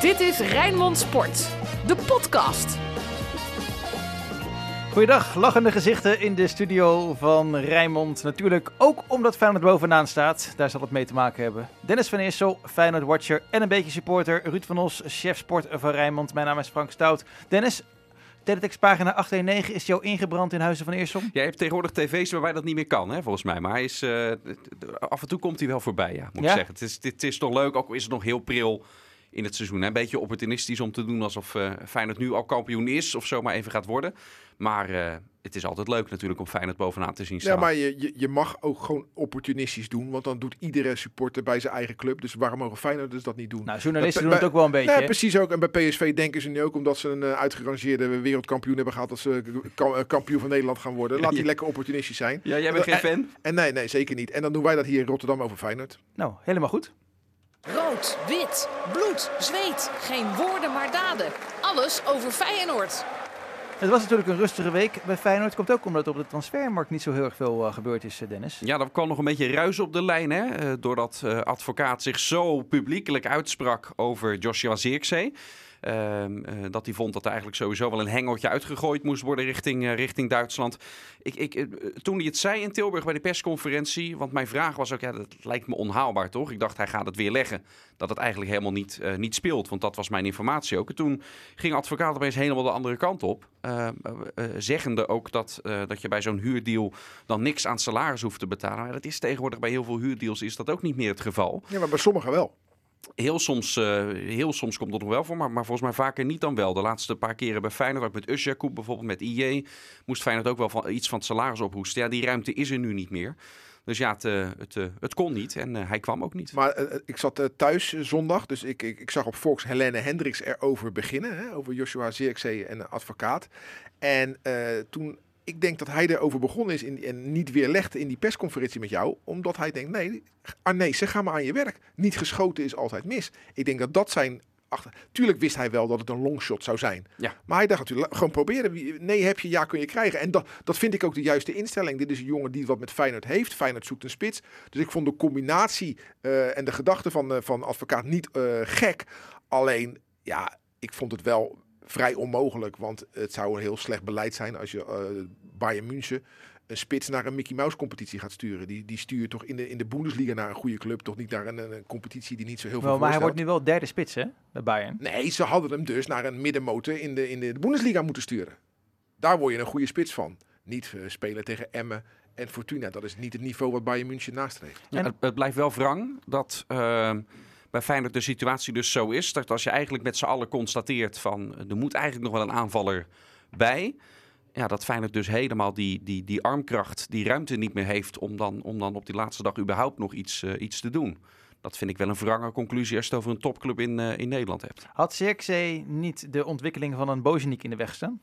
Dit is Rijnmond Sport, de podcast. Goeiedag, lachende gezichten in de studio van Rijnmond. Natuurlijk ook omdat Feyenoord bovenaan staat. Daar zal het mee te maken hebben. Dennis van Eersel, Feyenoord-watcher en een beetje supporter. Ruud van Os, chef sport van Rijnmond. Mijn naam is Frank Stout. Dennis, Teletextpagina 819 is jou ingebrand in Huizen van Eersel? Jij hebt tegenwoordig tv's waarbij dat niet meer kan, hè, volgens mij. Maar hij is, uh, af en toe komt hij wel voorbij, ja, moet ja? ik zeggen. Het is, het is toch leuk, ook al is het nog heel pril in het seizoen. Een beetje opportunistisch om te doen alsof uh, Feyenoord nu al kampioen is of zo maar even gaat worden. Maar uh, het is altijd leuk natuurlijk om Feyenoord bovenaan te zien staan. Ja, maar je, je, mag ook gewoon opportunistisch doen. Want dan doet iedere supporter bij zijn eigen club. Dus waarom mogen Feyenoord dus dat niet doen? Nou, journalisten doen het ook wel een beetje. Nee, precies ook. En bij PSV denken ze nu ook omdat ze een uh, uitgerangeerde wereldkampioen hebben gehad. Dat ze kampioen van Nederland gaan worden. Laat die lekker opportunistisch zijn. Ja, jij bent geen fan? En, en nee, nee, zeker niet. En dan doen wij dat hier in Rotterdam over Feyenoord. Nou, helemaal goed. Rood, wit, bloed, zweet. Geen woorden maar daden. Alles over Feyenoord. Het was natuurlijk een rustige week bij Feyenoord. Komt ook omdat er op de transfermarkt niet zo heel erg veel uh, gebeurd is, uh, Dennis. Ja, er kwam nog een beetje ruis op de lijn, hè. Uh, doordat advocaat zich zo publiekelijk uitsprak over Joshua Zirkzee. Ehm, eh, dat hij vond dat er eigenlijk sowieso wel een hengeltje uitgegooid moest worden richting, uh, richting Duitsland. Ik, ik, eh, toen hij het zei in Tilburg bij de persconferentie, want mijn vraag was ook, ja, dat lijkt me onhaalbaar toch? Ik dacht, hij gaat het weer leggen. Dat het eigenlijk helemaal niet, niet speelt, want dat was mijn informatie ook. En toen ging advocaat opeens helemaal de andere kant op. Zeggende ook dat, dat je bij zo'n huurdeal dan niks aan salaris hoeft te betalen. Maar dat is tegenwoordig bij heel veel huurdeals is dat ook niet meer het geval. Ja, maar bij sommigen wel. Heel soms, uh, heel soms komt dat nog wel voor, maar, maar volgens mij vaker niet dan wel. De laatste paar keren bij Feyenoord, ook met Usjakoub bijvoorbeeld, met IJ, moest Feyenoord ook wel van, iets van het salaris ophoesten. Ja, die ruimte is er nu niet meer. Dus ja, het, uh, het, uh, het kon niet en hij kwam ook niet. Maar ik zat thuis zondag, dus ik, ik, ik, zag op Fox Helene Hendricks erover beginnen. Hè, over Joshua Zirkzee en advocaat. En toen ik denk dat hij erover begonnen is in, en niet weer legde in die persconferentie met jou. Omdat hij denkt, nee, Arnees, ga maar aan je werk. Niet geschoten is altijd mis. Ik denk dat dat zijn... Achter... Tuurlijk wist hij wel dat het een longshot zou zijn. Ja. Maar hij dacht natuurlijk, gewoon proberen. Nee heb je, ja kun je krijgen. En dat, dat vind ik ook de juiste instelling. Dit is een jongen die wat met Feyenoord heeft. Feyenoord zoekt een spits. Dus ik vond de combinatie uh, en de gedachte van, uh, van advocaat niet uh, gek. Alleen, ja, ik vond het wel vrij onmogelijk. Want het zou een heel slecht beleid zijn als je uh, Bayern München een spits naar een Mickey Mouse competitie gaat sturen. Die, die stuurt toch in de, in de Bundesliga naar een goede club. Toch niet naar een, een competitie die niet zo heel veel wel, Maar hij wordt nu wel derde spits hè, bij Bayern. Nee, ze hadden hem dus naar een middenmotor in de, in de Bundesliga moeten sturen. Daar word je een goede spits van. Niet uh, spelen tegen Emmen en Fortuna. Dat is niet het niveau wat Bayern München nastreeft. Ja, het, het, blijft wel wrang dat... Uh bij Feyenoord de situatie dus zo is. Dat als je eigenlijk met z'n allen constateert van er moet eigenlijk nog wel een aanvaller bij. Ja, dat Feyenoord dus helemaal die, die, die armkracht, die ruimte niet meer heeft om dan, om dan op die laatste dag überhaupt nog iets, uh, iets te doen. Dat vind ik wel een verrange conclusie als je het over een topclub in, uh, in Nederland hebt. Had Zirkzee niet de ontwikkeling van een Bozeniek in de weg staan?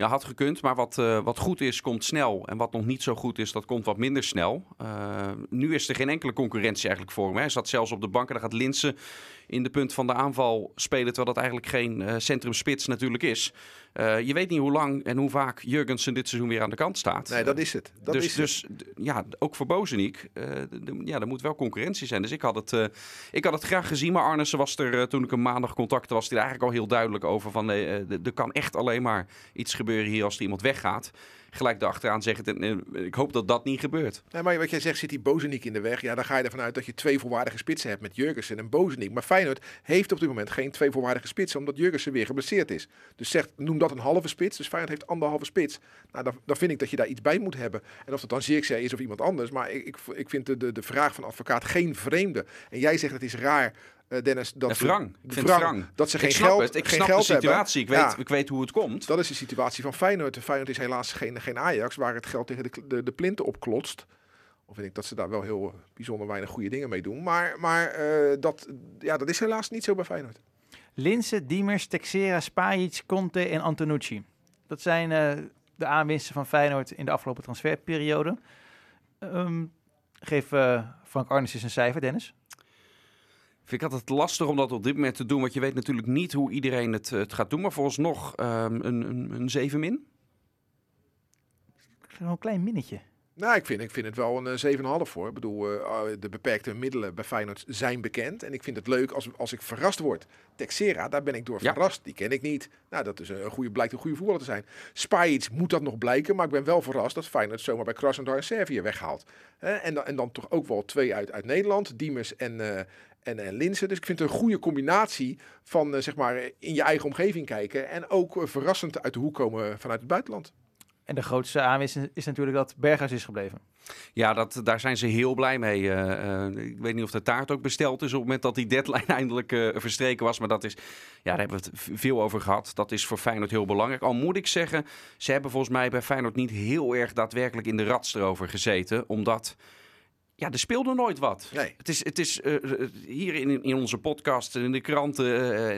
Ja, had gekund, maar wat, uh, wat goed is, komt snel. En wat nog niet zo goed is, dat komt wat minder snel. Uh, nu is er geen enkele concurrentie eigenlijk voor hem. Hè. Hij zat zelfs op de bank en dan gaat Linsen in de punt van de aanval spelen... terwijl dat eigenlijk geen uh, centrumspits natuurlijk is. je weet niet hoe lang en hoe vaak Jurgensen dit seizoen weer aan de kant staat. Nee, dat is het. Dat dus, is dus het. ja, ook voor Bozeniek, ja, er moet wel concurrentie zijn. Dus ik had het, ik had het graag gezien, maar Arnissen was er toen ik hem maandag contacte... was hij er eigenlijk al heel duidelijk over van... er kan echt alleen maar iets gebeuren hier als er iemand weggaat. Gelijk erachteraan zeggen, ik hoop dat dat niet gebeurt. Maar wat jij zegt, zit die Bozeniek in de weg. Ja, dan ga je ervan uit dat je twee volwaardige spitsen hebt met Jurgensen en Bozeniek. Maar Feyenoord heeft op dit moment geen twee volwaardige spitsen, omdat Jurgensen weer geblesseerd is. Dus zeg, noem dat een halve spits. Dus Feyenoord heeft anderhalve spits. Nou, dan, dan vind ik dat je daar iets bij moet hebben. En of dat dan Zirkzee is of iemand anders. Maar ik, ik, ik vind de, de, de vraag van advocaat geen vreemde. En jij zegt het is raar Dennis, dat de wrang. Ze, ik vind wrang. Dat ze geen ik snap geld, het. Ik geen snap geld de situatie. Hebben. Ik, weet, ja. ik weet hoe het komt. Dat is de situatie van Feyenoord. Feyenoord is helaas geen, geen Ajax, waar het geld tegen de, de, de plinten opklotst. Of vind ik dat ze daar wel heel bijzonder weinig goede dingen mee doen. Maar, maar uh, dat, ja, dat is helaas niet zo bij Feyenoord. Linse, Diemers, Texera, Spajic, Conte en Antonucci. Dat zijn uh, de aanwinsten van Feyenoord in de afgelopen transferperiode. Um, geef uh, Frank Arnes eens een cijfer, Dennis. Vind ik altijd lastig om dat op dit moment te doen, want je weet natuurlijk niet hoe iedereen het, het gaat doen. Maar vooralsnog um, een, een, een 7 min. Gewoon een klein minnetje. Nou, ik vind, ik vind het wel een eh, 7,5 voor. Ik bedoel, eh, ah, de beperkte middelen bij Feyenoord zijn bekend. En ik vind het leuk als, als ik verrast word. Texera, daar ben ik door Ja. verrast. Die ken ik niet. Nou, dat is een goede, blijkt een goede voetballer te zijn. Spajic moet dat nog blijken. Maar ik ben wel verrast dat Feyenoord zomaar bij Krasnodar en Servië weghaalt. Hè, en, dan, en dan toch ook wel twee uit, uit Nederland. Diemers en, eh en, en Linsen. Dus ik vind het een goede combinatie van eh, zeg maar in je eigen omgeving kijken. En ook eh, verrassend uit de hoek komen vanuit het buitenland. En de grootste aanwinst is natuurlijk dat Berghuis is gebleven. Ja, dat, daar zijn ze heel blij mee. Eh, eh, ik weet niet of de taart ook besteld is op het moment dat die deadline eindelijk eh, verstreken was. Maar dat is, ja, daar hebben we het veel over gehad. Dat is voor Feyenoord heel belangrijk. Al moet ik zeggen, ze hebben volgens mij bij Feyenoord niet heel erg daadwerkelijk in de rats erover gezeten. Omdat, ja, er speelde nooit wat. Nee. Het is, het is eh, eh, hier in, in onze podcast en in de kranten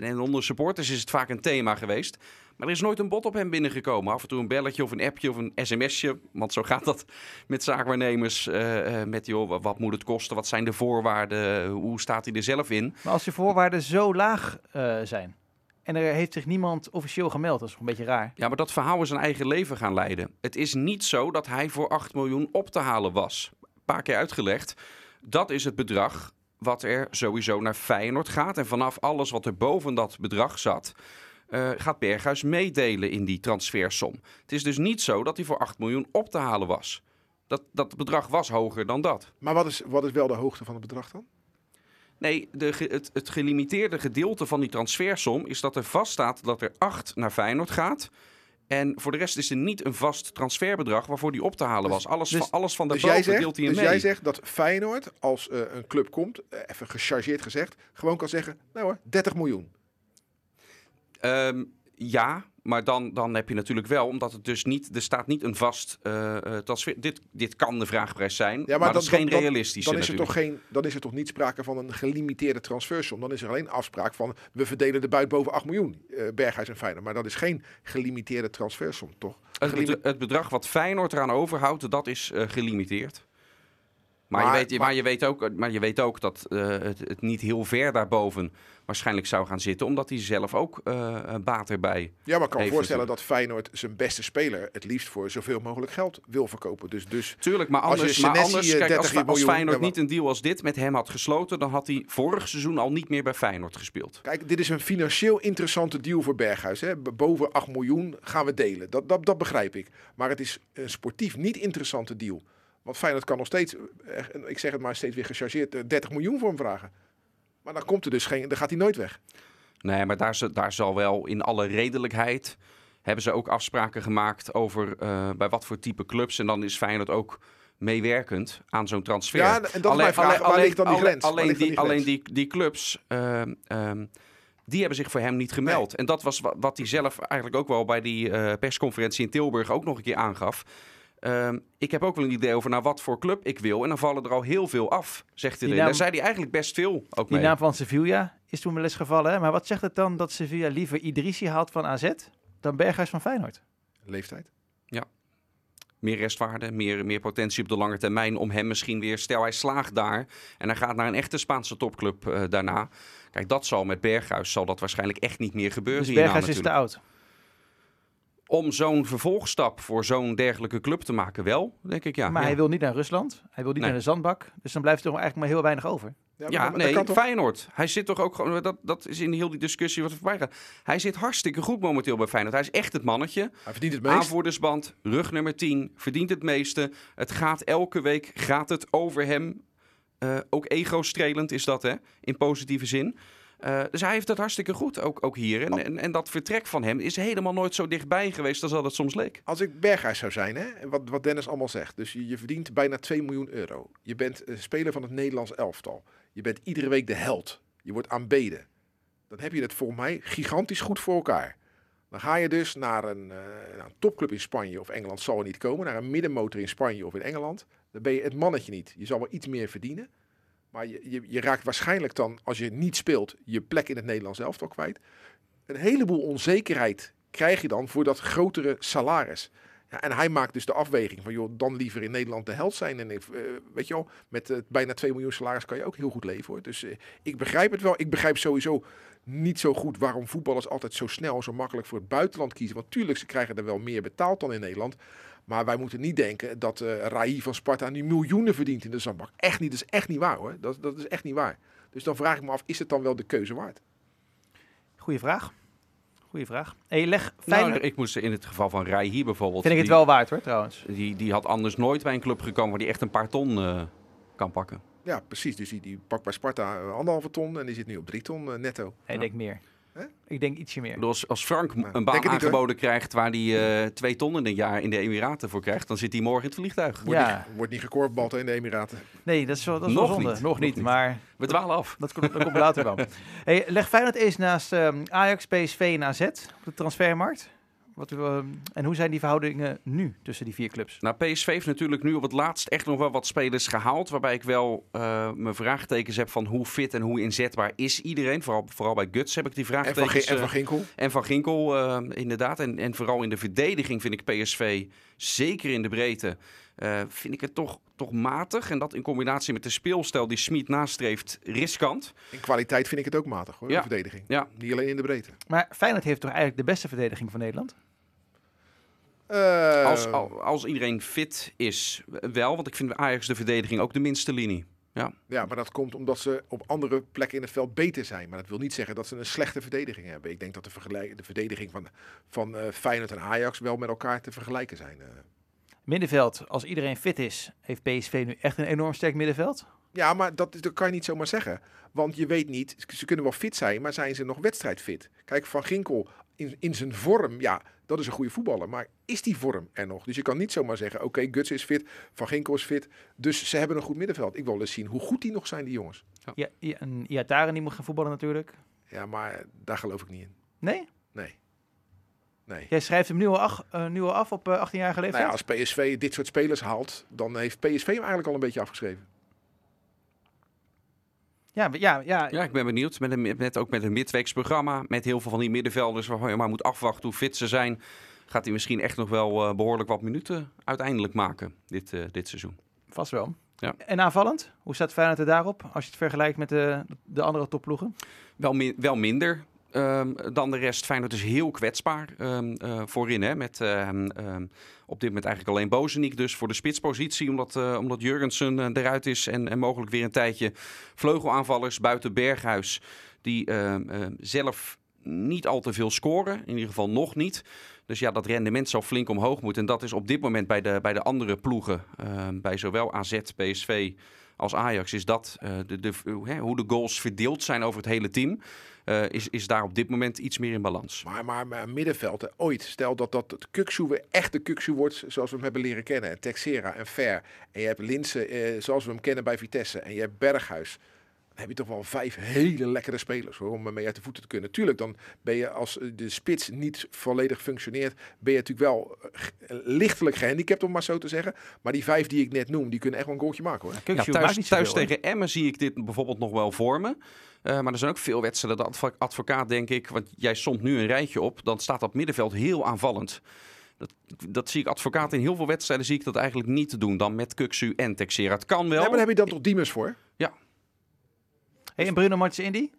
eh, en onder supporters is het vaak een thema geweest. Maar er is nooit een bod op hem binnengekomen. Af en toe een belletje of een appje of een sms'je. Want zo gaat dat met zaakwaarnemers. eh, met joh, wa- wat moet het kosten? Wat zijn de voorwaarden? Hoe staat hij er zelf in? Maar als de voorwaarden zo laag zijn en er heeft zich niemand officieel gemeld, dat is een beetje raar. Ja, maar dat verhaal is zijn eigen leven gaan leiden. Het is niet zo dat hij voor 8 miljoen op te halen was. Een paar keer uitgelegd. Dat is het bedrag wat er sowieso naar Feyenoord gaat. En vanaf alles wat er boven dat bedrag zat, eh, gaat Berghuis meedelen in die transfersom. Het is dus niet zo dat hij voor 8 miljoen op te halen was. Dat, dat bedrag was hoger dan dat. Maar wat is, wat is wel de hoogte van het bedrag dan? Nee, de, het, het gelimiteerde gedeelte van die transfersom is dat er vaststaat dat er 8 naar Feyenoord gaat. En voor de rest is er niet een vast transferbedrag waarvoor die op te halen was. Alles, dus- van, alles van Dus daarboven jij, zegt, deelt hij hem dus mee. jij zegt dat Feyenoord, als eh, een club komt, eh, even gechargeerd gezegd, gewoon kan zeggen, nou hoor, 30 miljoen. Ehm, ja, maar dan, dan heb je natuurlijk wel, omdat het dus niet, er staat niet een vast eh, transfer. Dit, dit kan de vraagprijs zijn, maar, dat dan- is geen dan- realistische Dan is, er toch geen, dan is er toch niet sprake van een gelimiteerde transfersom. Dan is er alleen afspraak van, we verdelen de buit boven 8 miljoen, eh, Berghuis en Feyenoord. Maar dat is geen gelimiteerde transfersom, toch? Het, bedrag wat Feyenoord eraan overhoudt, dat is gelimiteerd. Maar, Maar- je weet, maar, maar- je weet ook, maar je weet ook dat eh, het, het niet heel ver daarboven waarschijnlijk zou gaan zitten. Omdat hij zelf ook eh, een baat erbij... Ja, maar ik kan me voorstellen dat Feyenoord zijn beste speler het liefst voor zoveel mogelijk geld wil verkopen. Dus, dus Tuurlijk, maar Als je anders, maar anders eh, kijk, als, 30 als miljoen, Feyenoord niet een deal als dit met hem had gesloten... dan had hij vorig seizoen al niet meer bij Feyenoord gespeeld. Kijk, dit is een financieel interessante deal voor Berghuis. Hè. Boven 8 miljoen gaan we delen. Dat, dat, dat begrijp ik. Maar het is een sportief niet interessante deal. Want Feyenoord kan nog steeds, eh, ik zeg het maar steeds weer gechargeerd, eh, 30 miljoen voor hem vragen. Maar dan komt er dus geen, dan gaat hij nooit weg. Nee, maar daar, daar zal wel in alle redelijkheid... hebben ze ook afspraken gemaakt over eh, bij wat voor type clubs. En dan is Feyenoord ook meewerkend aan zo'n transfer. Ja, en dat is mijn vraag. Waar ligt dan die alleen- grens? Alleen, die, alleen die, die clubs, ehm, die hebben zich voor hem niet gemeld. En dat was wa- wat hij zelf eigenlijk ook wel bij die eh, persconferentie in Tilburg ook nog een keer aangaf. Ehm, ik heb ook wel een idee over naar wat voor club ik wil. En dan vallen er al heel veel af, zegt hij. Daar zei hij eigenlijk best veel ook Die mee. naam van Sevilla is toen wel eens gevallen. Hè? Maar wat zegt het dan dat Sevilla liever Idrissi haalt van AZ dan Berghuis van Feyenoord? Leeftijd. meer restwaarde, meer, meer potentie op de lange termijn om hem misschien weer, stel hij slaagt daar en hij gaat naar een echte Spaanse topclub eh, daarna. Kijk, dat zal met Berghuis zal dat waarschijnlijk echt niet meer gebeuren. Dus hierna Berghuis is te oud. Om zo'n vervolgstap voor zo'n dergelijke club te maken, wel, denk ik ja. maar ja. hij wil niet naar Rusland. Hij wil niet Nee. naar de zandbak. Dus dan blijft er eigenlijk maar heel weinig over. Ja, nee, toch? Feyenoord. Hij zit toch ook gewoon, dat, dat is in heel die discussie wat er voorbij gaat. Hij zit hartstikke goed momenteel bij Feyenoord. Hij is echt het mannetje. Hij verdient het meest. Aanvoerdersband, rug nummer 10, verdient het meeste. Het gaat elke week, gaat het over hem. Eh, ook ego-strelend is dat, hè? In positieve zin. Eh, dus hij heeft het hartstikke goed, ook, ook hier. En, en, en dat vertrek van hem is helemaal nooit zo dichtbij geweest als dat het soms leek. Als ik Berghuis zou zijn, hè, wat, wat Dennis allemaal zegt. Dus je, je verdient bijna 2 miljoen euro. Je bent speler van het Nederlands elftal. Je bent iedere week de held. Je wordt aanbeden. Dan heb je het volgens mij gigantisch goed voor elkaar. Dan ga je dus naar een, eh, naar een topclub in Spanje of Engeland zal er niet komen. Naar een middenmotor in Spanje of in Engeland. Dan ben je het mannetje niet. Je zal wel iets meer verdienen. Maar je, je, raakt waarschijnlijk dan, als je niet speelt, je plek in het Nederlands elftal kwijt. Een heleboel onzekerheid krijg je dan voor dat grotere salaris. Ja, en hij maakt dus de afweging van, joh, dan liever in Nederland de held zijn. En eh, weet je wel, met eh, bijna 2 miljoen salaris kan je ook heel goed leven hoor. Dus eh, ik begrijp het wel. Ik begrijp sowieso niet zo goed waarom voetballers altijd zo snel, zo makkelijk voor het buitenland kiezen. Want tuurlijk, ze krijgen er wel meer betaald dan in Nederland. Maar wij moeten niet denken dat eh Rai van Sparta nu miljoenen verdient in de zandbak. Echt niet, dat is echt niet waar hoor. Dat, dat is echt niet waar. Dus dan vraag ik me af, is het dan wel de keuze waard? Goeie vraag. Goeie vraag. Hey, leg Nou, Feyenoord... ik moest in het geval van Rai hier bijvoorbeeld. Vind ik het die- wel waard hoor, trouwens. Die, die had anders nooit bij een club gekomen waar die echt een paar ton eh, kan pakken. Ja, precies. Dus die, die pakt bij Sparta eh, anderhalve ton en die zit nu op drie ton netto. Nee, Ja. ik denk meer. Hè? Ik denk ietsje meer. Als, als Frank Nou, een baan niet, aangeboden krijgt waar hij eh, twee ton in een jaar in de Emiraten voor krijgt, dan zit hij morgen in het vliegtuig. Wordt, Ja. niet, wordt niet gekorfbald in de Emiraten. Nee, dat is wel, dat is Nog wel zonde. niet. Nog Nog niet, niet. maar We dwalen af. dat komt, dat komt later wel. Hey, leg Feyenoord eens naast ehm, Ajax, PSV en AZ op de transfermarkt. Wat, ehm, en hoe zijn die verhoudingen nu tussen die vier clubs? Nou, PSV heeft natuurlijk nu op het laatst echt nog wel wat spelers gehaald. Waarbij ik wel eh, mijn vraagtekens heb van hoe fit en hoe inzetbaar is iedereen. Vooral, vooral bij Guts heb ik die En van, vraagtekens. En van eh, Ginkel. en van Ginkel, eh, inderdaad. En, en vooral in de verdediging vind ik PSV, zeker in de breedte, eh, vind ik het toch, toch matig. En dat in combinatie met de speelstijl die Smit nastreeft, riskant. In kwaliteit vind ik het ook matig hoor, Ja. de verdediging. Ja. Niet alleen in de breedte. Maar Feyenoord heeft toch eigenlijk de beste verdediging van Nederland? Eh, Als, al- als iedereen fit is, wel. Want ik vind Ajax de verdediging ook de minste linie. Ja, maar dat komt omdat ze op andere plekken in het veld beter zijn. Maar dat wil niet zeggen dat ze een slechte verdediging hebben. Ik denk dat de, vergelijk- de verdediging van, van eh, Feyenoord en Ajax wel met elkaar te vergelijken zijn. eh. Middenveld, als iedereen fit is, heeft PSV nu echt een enorm sterk middenveld? Ja, maar dat, dat kan je niet zomaar zeggen. Want je weet niet, ze kunnen wel fit zijn, maar zijn ze nog wedstrijdfit? Kijk, Van Ginkel in, in zijn vorm, ja, dat is een goede voetballer. Maar is die vorm er nog? Dus je kan niet zomaar zeggen, oké, Guts is fit, Van Ginkel is fit. Dus ze hebben een goed middenveld. Ik wil eens zien hoe goed die nog zijn, die jongens. Ja, ja, en Iataren die moet gaan voetballen natuurlijk. Ja, maar daar geloof ik niet in. Nee? Nee. Nee. Jij schrijft hem nu al, ach, eh, nu al af op eh, 18-jarige Nou leeftijd? ja, als PSV dit soort spelers haalt, dan heeft PSV hem eigenlijk al een beetje afgeschreven. Ja, ja, ja, Ja, ik ben benieuwd. Met, een, met ook met een midweeksprogramma. Met heel veel van die middenvelders waarvan je maar moet afwachten hoe fit ze zijn. Gaat hij misschien echt nog wel eh, behoorlijk wat minuten uiteindelijk maken dit, eh, dit seizoen. vast wel. Ja. En aanvallend? Hoe staat Feyenoord er daarop als je het vergelijkt met de, de andere topploegen? Wel, mi- wel minder ehm, dan de rest. Feyenoord is heel kwetsbaar ehm, eh, voorin. Hè, met ehm, op dit moment eigenlijk alleen Bozeniek dus voor de spitspositie. Omdat, eh, omdat Jurgensen eh, eruit is en, en mogelijk weer een tijdje vleugelaanvallers buiten Berghuis. Die zelf niet al te veel scoren. In ieder geval nog niet. Dus ja, dat rendement zal flink omhoog moeten. En dat is op dit moment bij de, bij de andere ploegen. bij zowel AZ, PSV als Ajax. Is dat eh, de, de, hoe de goals verdeeld zijn over het hele team. eh, is, is daar op dit moment iets meer in balans. Maar, maar, maar middenveld, ooit, stel dat dat het Kuksu echt de Kuksu wordt zoals we hem hebben leren kennen. En Texera en Ver. En je hebt Linse eh, zoals we hem kennen bij Vitesse. En je hebt Berghuis. Heb je toch wel vijf hele lekkere spelers hoor, om mee uit de voeten te kunnen. Tuurlijk, dan ben je als eh, de spits niet volledig functioneert, ben je natuurlijk wel eh, lichtelijk gehandicapt, om maar zo te zeggen. Maar die vijf die ik net noem, die kunnen echt wel een goaltje maken hoor. Ja, maakt thuis niet thuis hoor. tegen Emmen zie ik dit bijvoorbeeld nog wel voor me. Eh, maar er zijn ook veel wedstrijden. De advo- advocaat, denk ik, want jij somt nu een rijtje op. Dan staat dat middenveld heel aanvallend. Dat, dat zie ik advocaat in heel veel wedstrijden zie ik dat eigenlijk niet te doen. Dan met Kuksu en Texera. Het kan wel. Ja, maar daar heb je dan toch Diemers voor? Hey, en Bruno Martins Indy?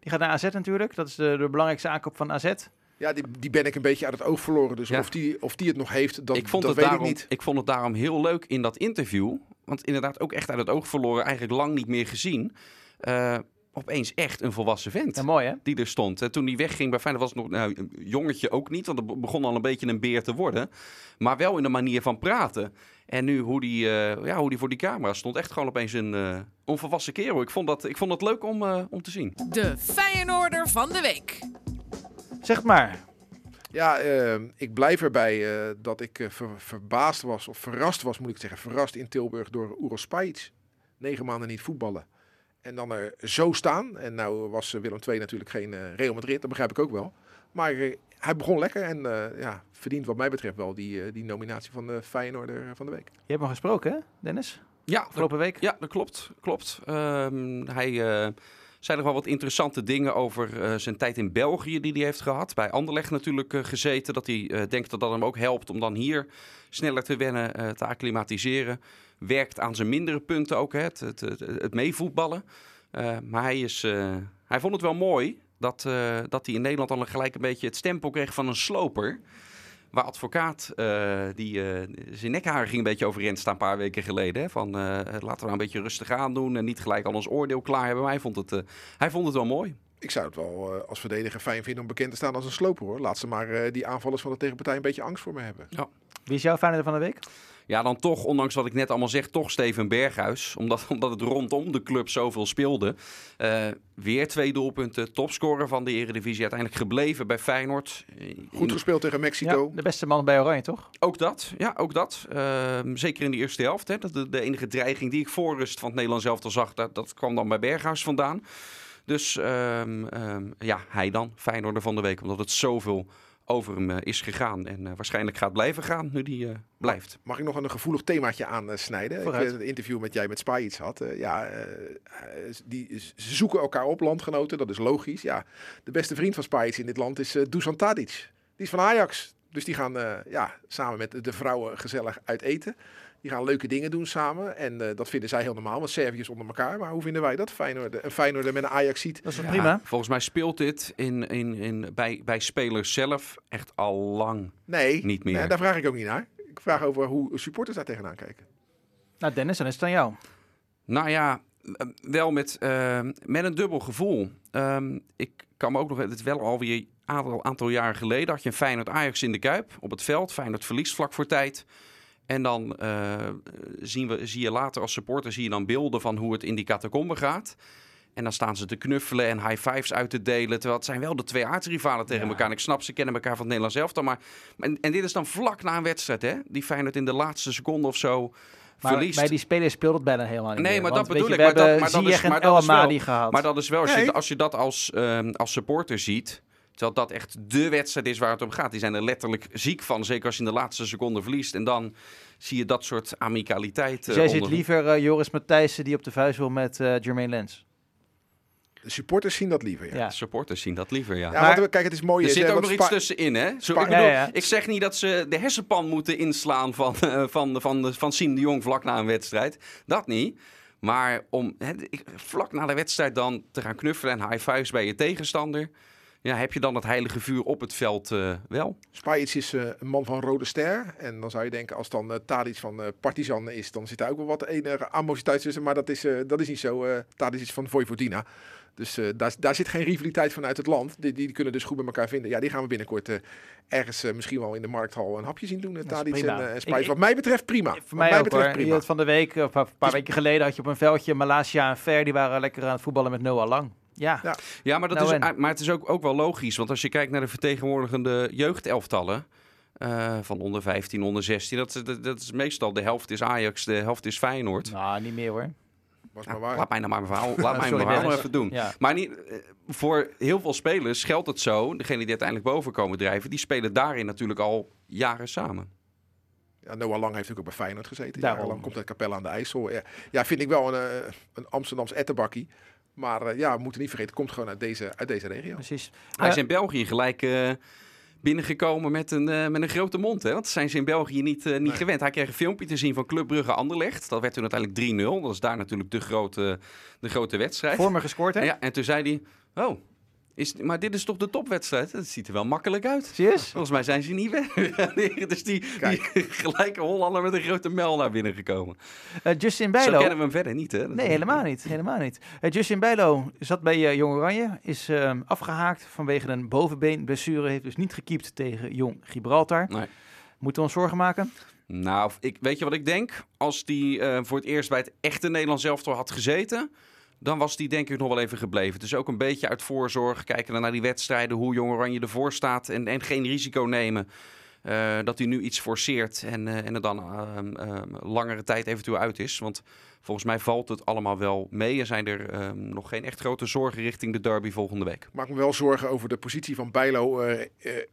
Die gaat naar AZ natuurlijk. Dat is de, de belangrijkste aankoop van AZ. Ja, die, die ben ik een beetje uit het oog verloren. Dus Ja. of, die, of die het nog heeft, dat, ik, vond dat het weet daarom, ik niet. vond het daarom heel leuk in dat interview. Want inderdaad ook echt uit het oog verloren. Eigenlijk lang niet meer gezien. Eh, opeens echt een volwassen vent. Ja, mooi hè? die er stond. En toen hij wegging bij Feyenoord was het nog nou, een jongetje ook niet, want het begon al een beetje een beer te worden. Maar wel in de manier van praten. En nu hoe die, eh, ja, hoe die voor die camera stond, echt gewoon opeens een eh, onvolwassen kerel. Ik vond dat, ik vond dat leuk om, eh, om te zien. De Feyenoorder van de week. Zeg het maar. Ja, ik blijf erbij eh, dat ik ver- verbaasd was, of verrast was, moet ik zeggen. Verrast in Tilburg door Uros Spajic. Negen maanden niet voetballen. En dan er zo staan. En nou was eh, Willem II natuurlijk geen eh, Real Madrid, dat begrijp ik ook wel. Maar eh, hij begon lekker en eh, ja, verdient wat mij betreft wel die, eh, die nominatie van de Feyenoorder van de week. Je hebt hem gesproken hè, Dennis? Ja, dat, Afgelopen week? ja, dat klopt. klopt. Ehm, hij eh, zei nog wel wat interessante dingen over eh, zijn tijd in België die hij heeft gehad. Bij Anderlecht natuurlijk eh, gezeten. Dat hij eh, denkt dat dat hem ook helpt om dan hier sneller te wennen, eh, te acclimatiseren. Werkt aan zijn mindere punten ook, hè, het, het, het, het meevoetballen. Eh, maar hij, is, eh, hij vond het wel mooi dat, eh, dat hij in Nederland al gelijk een beetje het stempel kreeg van een sloper. Waar advocaat uh, die uh, zijn nekhaar ging een beetje overeind staan een paar weken geleden. Hè? Van uh, laten we nou een beetje rustig aan doen en niet gelijk al ons oordeel klaar hebben. Maar hij vond het, hij vond het wel mooi. Ik zou het wel als verdediger fijn vinden om bekend te staan als een sloper hoor. Laat ze maar die aanvallers van de tegenpartij een beetje angst voor me hebben. Ja. Wie is jouw fijne van de week? Ja, dan toch, ondanks wat ik net allemaal zeg, toch Steven Berghuis. Omdat, omdat het rondom de club zoveel speelde. Uh, weer twee doelpunten. Topscorer van de Eredivisie. Uiteindelijk gebleven bij Feyenoord. Goed gespeeld tegen Mexico. Ja, de beste man bij Oranje, toch? Ook dat, ja, ook dat. Uh, zeker in de eerste helft. Hè. Dat de, de, enige dreiging die ik voor rust van het Nederlands elftal zag, dat, dat kwam dan bij Berghuis vandaan. Dus um, um, ja, hij dan, Feyenoorder van de week. Omdat het zoveel over hem uh, is gegaan. En uh, waarschijnlijk gaat blijven gaan nu die uh, blijft. Mag ik nog een gevoelig themaatje aansnijden? Ik weet het interview met jij met Spy iets had. ja, die, ze zoeken elkaar op, landgenoten. Dat is logisch. Ja, de beste vriend van Spy in dit land is Dusan Tadic. Die is van Ajax. Dus die gaan ja, samen met de vrouwen gezellig uit eten. Die gaan leuke dingen doen samen. En uh, dat vinden zij heel normaal, want Serviërs onder elkaar. Maar hoe vinden wij dat? Feyenoord, een Feyenoord met een Ajax ziet. Dat is ja, prima. Volgens mij speelt dit in, in, in, bij, bij spelers zelf echt al lang nee, niet meer. Nee, daar vraag ik ook niet naar. Ik vraag over hoe supporters daar tegenaan kijken. Nou Dennis, dan is het aan jou. Nou ja, wel met, uh, met een dubbel gevoel. Um, ik kan me ook nog, het is wel alweer een aantal, aantal jaren geleden, had je een Feyenoord Ajax in de Kuip op het veld. Feyenoord verliest vlak voor tijd. En dan uh, zien we, zie je later als supporter zie je dan beelden van hoe het in die catacombe gaat. En dan staan ze te knuffelen en high fives uit te delen. Terwijl het zijn wel de twee aardsrivalen tegen elkaar. En ik snap, ze kennen elkaar van het Nederlands elftal. Maar, en, en dit is dan vlak na een wedstrijd, hè? Die Feyenoord in de laatste seconde of zo maar verliest. bij die spelers speelt het bijna helemaal niet Nee, meer. maar dat bedoel je, ik. Maar dat, maar dat is, maar dat is El wel, Amadi gehad. maar dat is wel, als, je, als je dat als, ehm, als supporter ziet... Terwijl dat echt de wedstrijd is waar het om gaat. Die zijn er letterlijk ziek van. Zeker als je in de laatste seconde verliest. En dan zie je dat soort amicaliteit. Dus eh, jij ziet liever eh, Joris Matthijssen die op de vuist wil met eh Jermaine Lens. De supporters zien dat liever. Ja, Ja. Supporters zien dat liever, ja. ja Maar- want, kijk, het is mooi. Er is, zit hè, ook nog iets tussenin, hè? Zo, ik, bedoel, Ja, ja. ik zeg niet dat ze de hersenpan moeten inslaan van, eh, van, van, van Siem de Jong vlak na een wedstrijd. Dat niet. Maar om hè, ik- vlak na de wedstrijd dan te gaan knuffelen en high fives bij je tegenstander... Ja, heb je dan het heilige vuur op het veld eh, wel? Spajic is eh, een man van Rode Ster. En dan zou je denken, als dan uh, Tadic van eh, Partizan is, dan zit daar ook wel wat enige animositeit tussen. Maar dat is, eh, dat is niet zo. eh Tadic is van Vojvodina. Dus eh, daar, daar zit geen rivaliteit vanuit het land. Die, die kunnen dus goed met elkaar vinden. Ja, die gaan we binnenkort eh, ergens misschien wel in de markthal een hapje zien doen. Uh, Tadic en, en Spajic. Wat mij betreft prima. Voor Wat mij, ook betreft hoor. Prima. van de week, of een paar weken geleden, had je op een veldje Malasia en Ver. Die waren lekker aan het voetballen met Noah Lang. Ja, Ja. Ja, maar, dat Nou is, maar het is ook, ook wel logisch. Want als je kijkt naar de vertegenwoordigende jeugdelftallen... eh, van onder 15, onder 16... Dat, dat, dat is meestal de helft is Ajax, de helft is Feyenoord. nou niet meer hoor. Was maar waar. laat mij nou maar mijn verhaal, laat mij mijn verhaal even doen. Ja. Maar niet, eh, voor heel veel spelers geldt het zo. Degene die uiteindelijk boven komen drijven... die spelen daarin natuurlijk al jaren samen. Ja, Noah Lang heeft natuurlijk ook bij Feyenoord gezeten. Daarom. Jarenlang komt uit Capelle aan de IJssel. Ja, ja vind ik wel een, eh, een Amsterdams ettenbakkie. Maar eh, ja, we moeten niet vergeten, het komt gewoon uit deze, uit deze regio. Precies. Hij is Eh, in België gelijk eh, binnengekomen met een, eh, met een grote mond. Hè? Want dat zijn ze in België niet, eh, niet Nee. gewend. Hij kreeg een filmpje te zien van Club Brugge Anderlecht. Dat werd toen uiteindelijk 3-0. Dat is daar natuurlijk de grote, de grote wedstrijd. voor me gescoord hè? Ja, en toen zei hij... Oh, is, maar dit is toch de topwedstrijd? Dat ziet er wel makkelijk uit. Serieus? Volgens mij zijn ze niet weg. dus die, die gelijke Hollander met een grote mel naar binnen gekomen. Eh, Justin Zo Bijlo. kennen we hem verder niet, hè? Dat- Nee, helemaal niet. Helemaal niet. Eh, Justin Bijlo zat bij eh, Jong Oranje, is ehm, afgehaakt vanwege een bovenbeenblessure. Heeft dus niet gekiept tegen Jong Gibraltar. Nee. Moeten we ons zorgen maken? Nou, ik, weet je wat ik denk? Als die voor het eerst bij het echte Nederlands elftal had gezeten... dan was die denk ik nog wel even gebleven. Dus ook een beetje uit voorzorg. Kijken naar die wedstrijden, hoe Jong Oranje ervoor staat... en, en geen risico nemen eh, dat hij nu iets forceert... en, eh, en er dan ehm, langere tijd eventueel uit is. Want volgens mij valt het allemaal wel mee... en zijn er ehm, nog geen echt grote zorgen richting de derby volgende week. Maak me wel zorgen over de positie van Bijlo eh,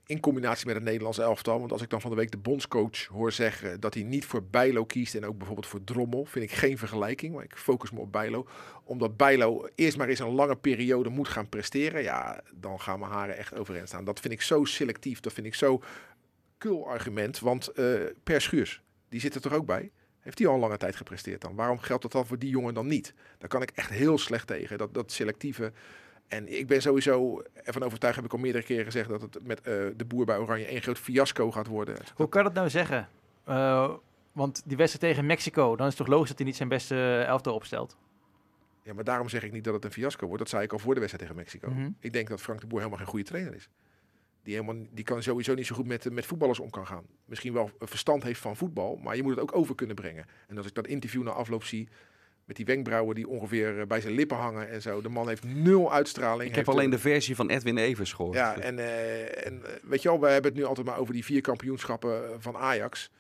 in combinatie met het Nederlands elftal. Want als ik dan van de week de bondscoach hoor zeggen dat hij niet voor Bijlo kiest en ook bijvoorbeeld voor Drommel, vind ik geen vergelijking. Maar ik focus me op Bijlo. Omdat Bijlo eerst maar eens een lange periode moet gaan presteren. Ja, dan gaan mijn haren echt overeind staan. Dat vind ik zo selectief. Dat vind ik zo kul argument. Want eh Per Schuurs, die zit er toch ook bij? Heeft hij al een lange tijd gepresteerd dan? Waarom geldt dat dan voor die jongen dan niet? Daar kan ik echt heel slecht tegen. Dat, dat selectieve. En ik ben sowieso ervan overtuigd, heb ik al meerdere keren gezegd, dat het met eh, de boer bij Oranje één groot fiasco gaat worden. Hoe kan dat nou zeggen? Eh, want die wedstrijd tegen Mexico, dan is het toch logisch dat hij niet zijn beste elftal opstelt? Ja, maar daarom zeg ik niet dat het een fiasco wordt. Dat zei ik al voor de wedstrijd tegen Mexico. Mhm. Ik denk dat Frank de Boer helemaal geen goede trainer is. Die, helemaal, die kan sowieso niet zo goed met, met voetballers om kan gaan. Misschien wel verstand heeft van voetbal, maar je moet het ook over kunnen brengen. En als ik dat interview na afloop zie, met die wenkbrauwen die ongeveer eh, bij zijn lippen hangen en zo. De man heeft nul uitstraling. Ik heb alleen eh, de versie van Edwin Evers gehoord. Ja, en, eh, en eh, weet je wel, we hebben het nu altijd maar over die vier kampioenschappen eh, van Ajax.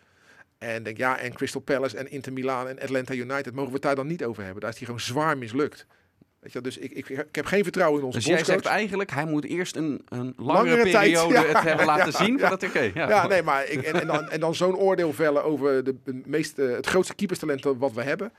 En denk ja, en Crystal Palace en Inter Milaan en Atlanta United, mogen we het daar dan niet over hebben? Daar is hij gewoon zwaar mislukt. Weet je wel, dus ik, ik, ik heb geen vertrouwen in onze Dus jij bondscoach. zegt eigenlijk, hij moet eerst een, een langere, Langere tijd, periode ja. het hebben laten Ja, zien. ja. Voordat, oké, ja. Ja, nee, maar ik, en, en, dan, en dan zo'n oordeel vellen over de, de meest, het grootste keeperstalent wat we hebben.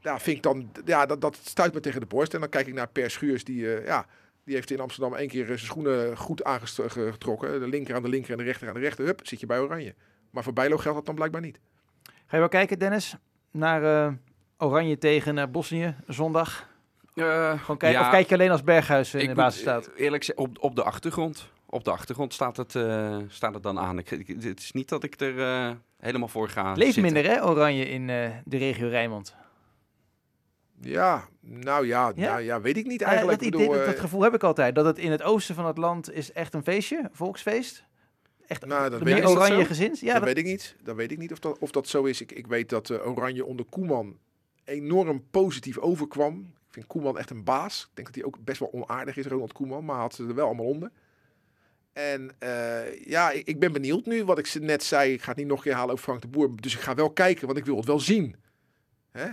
Ja, vind ik dan, ja, dat, dat stuit me tegen de borst. En dan kijk ik naar Per Schuurs, die, eh, ja, die heeft in Amsterdam één keer zijn schoenen goed aangetrokken. De linker aan de linker en de rechter aan de rechter. Hup, zit je bij Oranje. Maar voor Bijlo geldt dat dan blijkbaar niet. Ga je wel kijken, Dennis, naar eh, Oranje tegen eh, Bosnië zondag? Eh, Gewoon kijken, ja, Of kijk je alleen als Berghuis in de basis staat? eh, Eerlijk gezegd, op, op de achtergrond. Op de achtergrond staat het, eh, staat het dan aan. Ik, ik- het is niet dat ik er eh, helemaal voor ga Leeft zitten. minder, hè, Oranje in eh, de regio Rijnmond? Ja, nou ja, Ja? Nou, ja weet ik niet Ja, eigenlijk. dat, idee, dat, dat gevoel heb ik altijd. Dat het in het oosten van het land is echt een feestje, volksfeest. Echt Nou, dat de weet dat oranje gezins. Ja, dat, dat, weet ik niet. Dat weet ik niet of dat, of dat zo is. Ik, ik weet dat eh, Oranje onder Koeman enorm positief overkwam. Ik vind Koeman echt een baas. Ik denk dat hij ook best wel onaardig is, Ronald Koeman. Maar had ze er wel allemaal onder. En eh, ja, ik, ik ben benieuwd nu. Wat ik ze net zei, ik ga het niet nog een keer halen over Frank de Boer. Dus ik ga wel kijken, want ik wil het wel zien. Hè?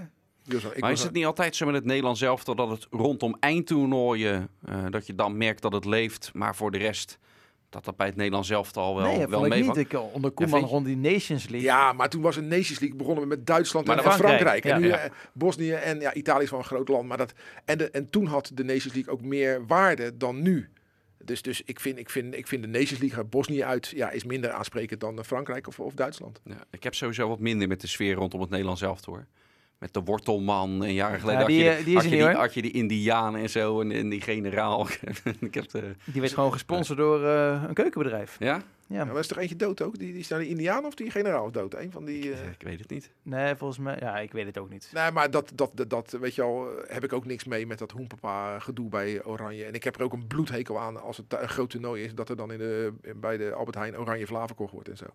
Maar is het niet altijd zo met het Nederlands zelf dat het rondom eindtoernooien, eh, dat je dan merkt dat het leeft, maar voor de rest, dat dat bij het Nederlands zelf al wel, nee, wel meevalt? niet. Ik, onder Koeman rond die Nations League. Ja, maar toen was een Nations League begonnen we met Duitsland Maar en Frankrijk. Frankrijk, En nu ja. eh, Bosnië en ja, Italië is wel een groot land. Maar dat, en, de, en toen had de Nations League ook meer waarde dan nu. Dus, dus ik, vind, ik, vind, ik vind de Nations League Bosnië uit ja, is minder aansprekend dan eh, Frankrijk of, of Duitsland. Ja, ik heb sowieso wat minder met de sfeer rondom het Nederlands zelf hoor. Met de wortelman en jaren geleden Ja, die, had, je, eh, die is had, er je niet, die, hoor. had je die Indianen en zo en, en die generaal. ik heb de, Die werd gewoon gesponsord door eh, een keukenbedrijf. ja? Ja. Ja, maar is toch eentje dood ook? Die, die is nou de Indiaan of die generaal is dood? Een van die... eh, Ik weet het niet. Nee, volgens mij... Ja, ik weet het ook niet. Nee, maar dat, dat, dat, dat, weet je al, heb ik ook niks mee met dat hoenpapa gedoe bij Oranje. En ik heb er ook een bloedhekel aan als het een groot toernooi is, dat er dan in de, bij de Albert Heijn Oranje Vlaar verkocht wordt en zo.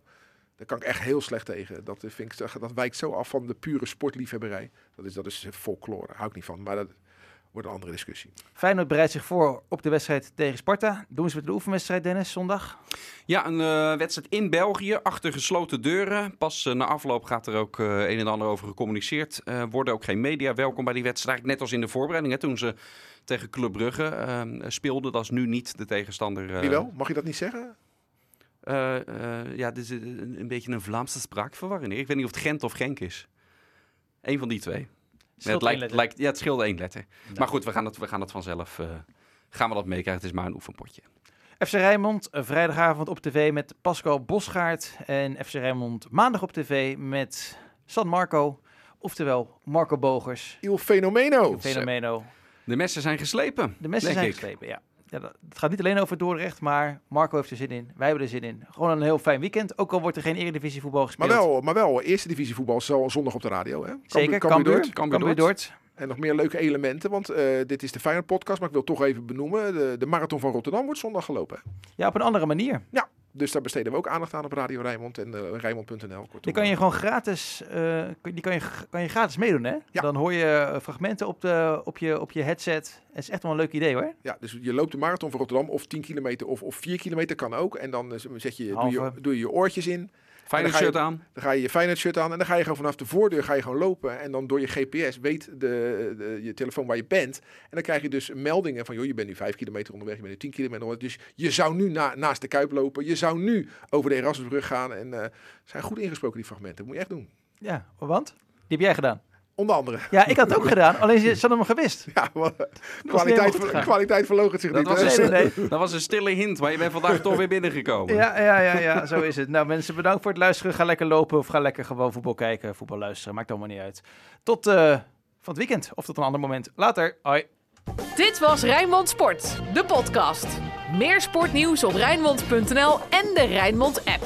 Daar kan ik echt heel slecht tegen. Dat, vind ik, dat wijkt zo af van de pure sportliefhebberij. Dat is, dat is folklore, daar hou ik niet van. Maar dat wordt een andere discussie. Feyenoord bereidt zich voor op de wedstrijd tegen Sparta. Doen ze met de oefenwedstrijd, Dennis, zondag? Ja, een eh, wedstrijd in België, achter gesloten deuren. Pas eh, na afloop gaat er ook eh, een en ander over gecommuniceerd. Eh worden ook geen media welkom bij die wedstrijd. Net als in de voorbereiding, hè, toen ze tegen Club Brugge speelden. Dat is nu niet de tegenstander. Wie wel? Mag je dat niet zeggen? Eh, eh, ja, dit is een, een beetje een Vlaamse spraakverwarring. Ik weet niet of het Gent of Genk is. Eén van die twee. Ja, Scheelt het, lijkt, lijkt, ja, het scheelde één letter. Maar goed, we gaan het, we gaan het vanzelf eh, gaan we dat meekrijgen. Het is maar een oefenpotje. FC Rijnmond, vrijdagavond op tv met Pascal Bosgaard. En FC Rijnmond maandag op tv met San Marco. Oftewel Marco Bogers. Il Fenomeno. Fenomeno. De messen zijn geslepen. De messen zijn ik. geslepen, ja. Ja dat, het gaat niet alleen over Dordrecht, maar Marco heeft er zin in. Wij hebben er zin in. Gewoon een heel fijn weekend. Ook al wordt er geen Eredivisie voetbal gespeeld. Maar wel, maar wel, eerste divisie voetbal is al zondag op de radio. Hè? Zeker, Cambuur Cambuur. En nog meer leuke elementen, want eh, dit is de Feyenoord podcast, maar ik wil toch even benoemen. De, de Marathon van Rotterdam wordt zondag gelopen. Ja, op een andere manier. Dus daar besteden we ook aandacht aan op Radio Rijnmond en uh, Rijnmond.nl. Die kan je gewoon gratis, eh, die kan je, kan je gratis meedoen, hè? Ja. Dan hoor je eh, fragmenten op, de, op, je, op je headset. Het is echt wel een leuk idee, hoor. Ja, dus je loopt de Marathon van Rotterdam of 10 kilometer of, of 4 kilometer kan ook. En dan eh, zet je, doe, je, doe je je oortjes in. Fijn En dan ga je- shirt aan. Dan ga je je Feyenoord shirt aan en dan ga je gewoon vanaf de voordeur ga je gewoon lopen. En dan door je GPS weet de, de, je telefoon waar je bent. En dan krijg je dus meldingen van, joh, je bent nu 5 kilometer onderweg, je bent nu 10 kilometer onderweg. Dus je zou nu na, naast de Kuip lopen. Je zou nu over de Erasmusbrug gaan. En eh zijn goed ingesproken, die fragmenten. Dat moet je echt doen. Ja, want? Die heb jij gedaan. Onder andere. Ja, ik had het ook gedaan, alleen ze ze hadden hem gewist. Ja, maar kwaliteit, ver- kwaliteit verloog het zich Dat niet. was, een, Nee, nee, stille- dat was een stille hint, maar je bent vandaag toch weer binnengekomen. Ja, ja, ja, ja, zo is het. Nou, mensen, bedankt voor het luisteren. Ga lekker lopen of ga lekker gewoon voetbal kijken, voetbal luisteren. Maakt allemaal niet uit. Tot eh, van het weekend of tot een ander moment. Later. Hoi. Dit was Rijnmond Sport, de podcast. Meer sportnieuws op Rijnmond.nl en de Rijnmond app.